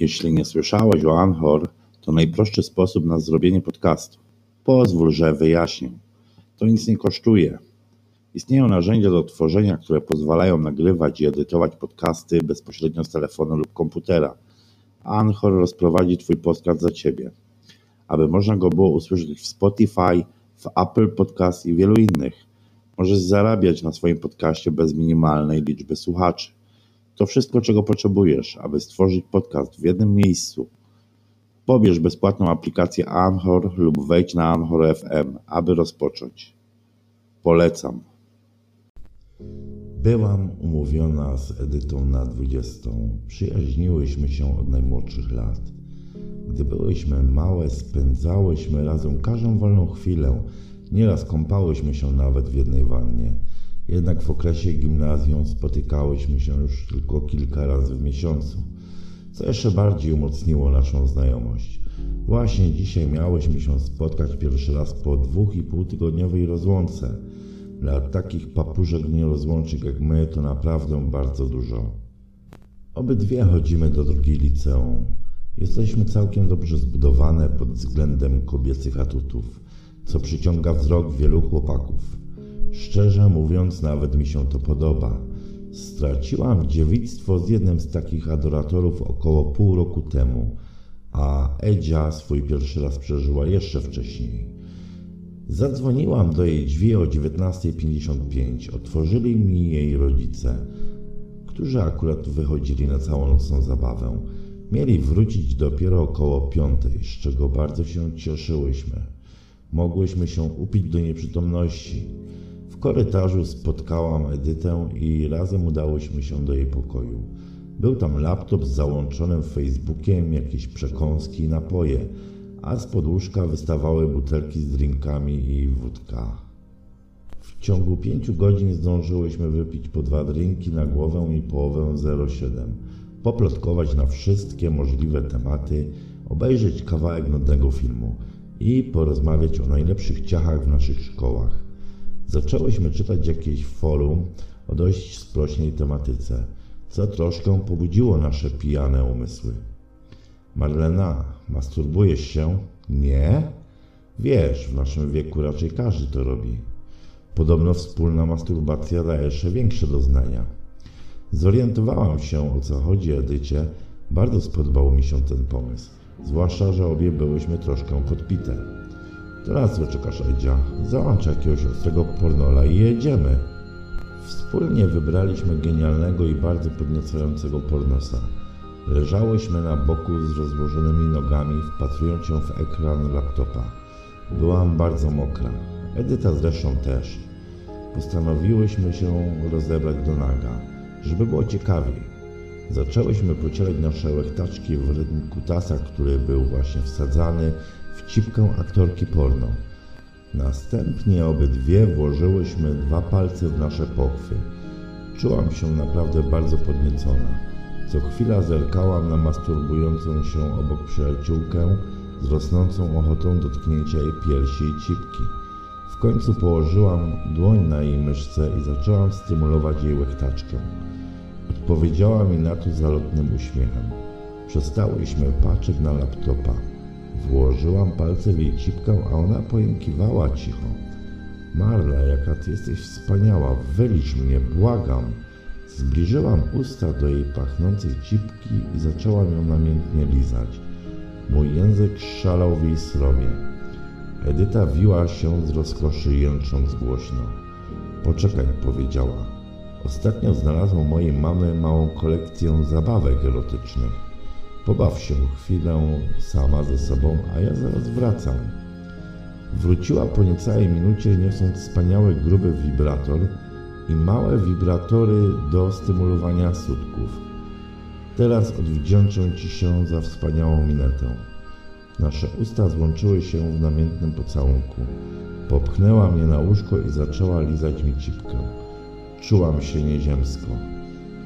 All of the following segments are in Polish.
Jeśli nie słyszałeś o Anchor, to najprostszy sposób na zrobienie podcastu. Pozwól, że wyjaśnię. To nic nie kosztuje. Istnieją narzędzia do tworzenia, które pozwalają nagrywać i edytować podcasty bezpośrednio z telefonu lub komputera. Anchor rozprowadzi Twój podcast za Ciebie, aby można go było usłyszeć w Spotify, w Apple Podcast i wielu innych. Możesz zarabiać na swoim podcaście bez minimalnej liczby słuchaczy. To wszystko, czego potrzebujesz, aby stworzyć podcast w jednym miejscu. Pobierz bezpłatną aplikację Anchor lub wejdź na Anchor FM, aby rozpocząć. Polecam. Byłam umówiona z Edytą na 20. Przyjaźniłyśmy się od najmłodszych lat. Gdy byłyśmy małe, spędzałyśmy razem każdą wolną chwilę. Nieraz kąpałyśmy się nawet w jednej wannie. Jednak w okresie gimnazjum spotykałyśmy się już tylko kilka razy w miesiącu, co jeszcze bardziej umocniło naszą znajomość. Właśnie dzisiaj miałyśmy się spotkać pierwszy raz po dwóch i pół tygodniowej rozłące. Dla takich papużek nierozłączych jak my to naprawdę bardzo dużo. Obydwie chodzimy do drugiej liceum. Jesteśmy całkiem dobrze zbudowane pod względem kobiecych atutów, co przyciąga wzrok wielu chłopaków. Szczerze mówiąc, nawet mi się to podoba. Straciłam dziewictwo z jednym z takich adoratorów około pół roku temu, a Edzia swój pierwszy raz przeżyła jeszcze wcześniej. Zadzwoniłam do jej drzwi o 19.55. Otworzyli mi jej rodzice, którzy akurat wychodzili na całonocną zabawę. Mieli wrócić dopiero około piątej, z czego bardzo się cieszyłyśmy. Mogłyśmy się upić do nieprzytomności korytarzu spotkałam Edytę i razem udałyśmy się do jej pokoju. Był tam laptop z załączonym Facebookiem, jakieś przekąski i napoje, a z podłóżka wystawały butelki z drinkami i wódka. W ciągu pięciu godzin zdążyłyśmy wypić po dwa drinki na głowę i połowę 07, poplotkować na wszystkie możliwe tematy, obejrzeć kawałek nudnego filmu i porozmawiać o najlepszych ciachach w naszych szkołach. Zaczęłyśmy czytać jakieś forum o dość sprośnej tematyce, co troszkę pobudziło nasze pijane umysły. Marlena, masturbujesz się? Nie? Wiesz, w naszym wieku raczej każdy to robi. Podobno wspólna masturbacja daje jeszcze większe doznania. Zorientowałam się, o co chodzi Edycie. Bardzo spodobał mi się ten pomysł. Zwłaszcza, że obie byłyśmy troszkę podpite. Teraz wyczekasz Edzia. Załącz jakiegoś ostrego pornola i jedziemy. Wspólnie wybraliśmy genialnego i bardzo podniecającego pornosa. Leżałyśmy na boku z rozłożonymi nogami, wpatrując się w ekran laptopa. Byłam bardzo mokra. Edyta zresztą też. Postanowiłyśmy się rozebrać do naga, żeby było ciekawiej. Zaczęłyśmy pocierać nasze łechtaczki w rytm kutasa, który był właśnie wsadzany w cipkę aktorki porno. Następnie obydwie włożyłyśmy dwa palce w nasze pochwy. Czułam się naprawdę bardzo podniecona. Co chwila zerkałam na masturbującą się obok przyjaciółkę z rosnącą ochotą dotknięcia jej piersi i cipki. W końcu położyłam dłoń na jej myszce i zaczęłam stymulować jej łechtaczkę. Odpowiedziała mi na to zalotnym uśmiechem. Przestałyśmy patrzeć na laptopa. Włożyłam palce w jej cipkę, a ona pojękiwała cicho. Marla, jaka ty jesteś wspaniała, wylicz mnie, błagam. Zbliżyłam usta do jej pachnącej cipki i zaczęłam ją namiętnie lizać. Mój język szalał w jej sromie. Edyta wiła się z rozkoszy, jęcząc głośno. Poczekaj, powiedziała. Ostatnio znalazła u mojej mamy małą kolekcję zabawek erotycznych. Pobaw się chwilę sama ze sobą, a ja zaraz wracam. Wróciła po niecałej minucie, niosąc wspaniały gruby wibrator i małe wibratory do stymulowania sutków. Teraz odwdzięczę Ci się za wspaniałą minetę. Nasze usta złączyły się w namiętnym pocałunku. Popchnęła mnie na łóżko i zaczęła lizać mi cipkę. Czułam się nieziemsko.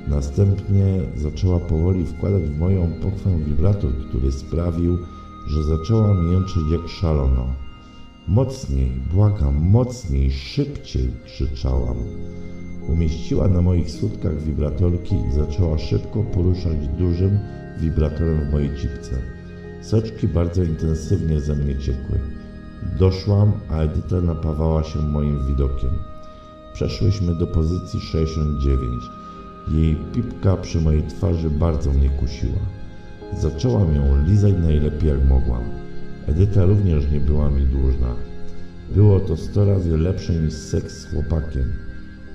Następnie zaczęła powoli wkładać w moją pochwę wibrator, który sprawił, że zaczęłam jęczyć jak szalono. Mocniej, błagam, mocniej, szybciej, krzyczałam. Umieściła na moich sutkach wibratorki i zaczęła szybko poruszać dużym wibratorem w mojej cipce. Soczki bardzo intensywnie ze mnie ciekły. Doszłam, a Edyta napawała się moim widokiem. Przeszłyśmy do pozycji 69. Jej pipka przy mojej twarzy bardzo mnie kusiła. Zaczęłam ją lizać najlepiej jak mogłam. Edyta również nie była mi dłużna. Było to sto razy lepsze niż seks z chłopakiem.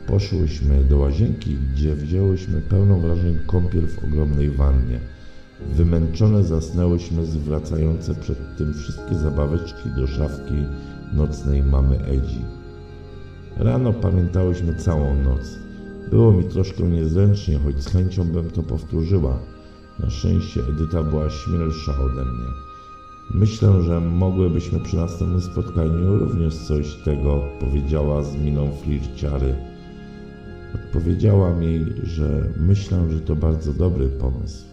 Poszłyśmy do łazienki, gdzie wzięłyśmy pełną wrażeń kąpiel w ogromnej wannie. Wymęczone zasnęłyśmy zwracające przed tym wszystkie zabaweczki do szafki nocnej mamy Edzi. Rano pamiętałyśmy całą noc. Było mi troszkę niezręcznie, choć z chęcią bym to powtórzyła. Na szczęście Edyta była śmielsza ode mnie. Myślę, że mogłybyśmy przy następnym spotkaniu również coś tego powiedziała z miną flirciary. Odpowiedziałam jej, że myślę, że to bardzo dobry pomysł.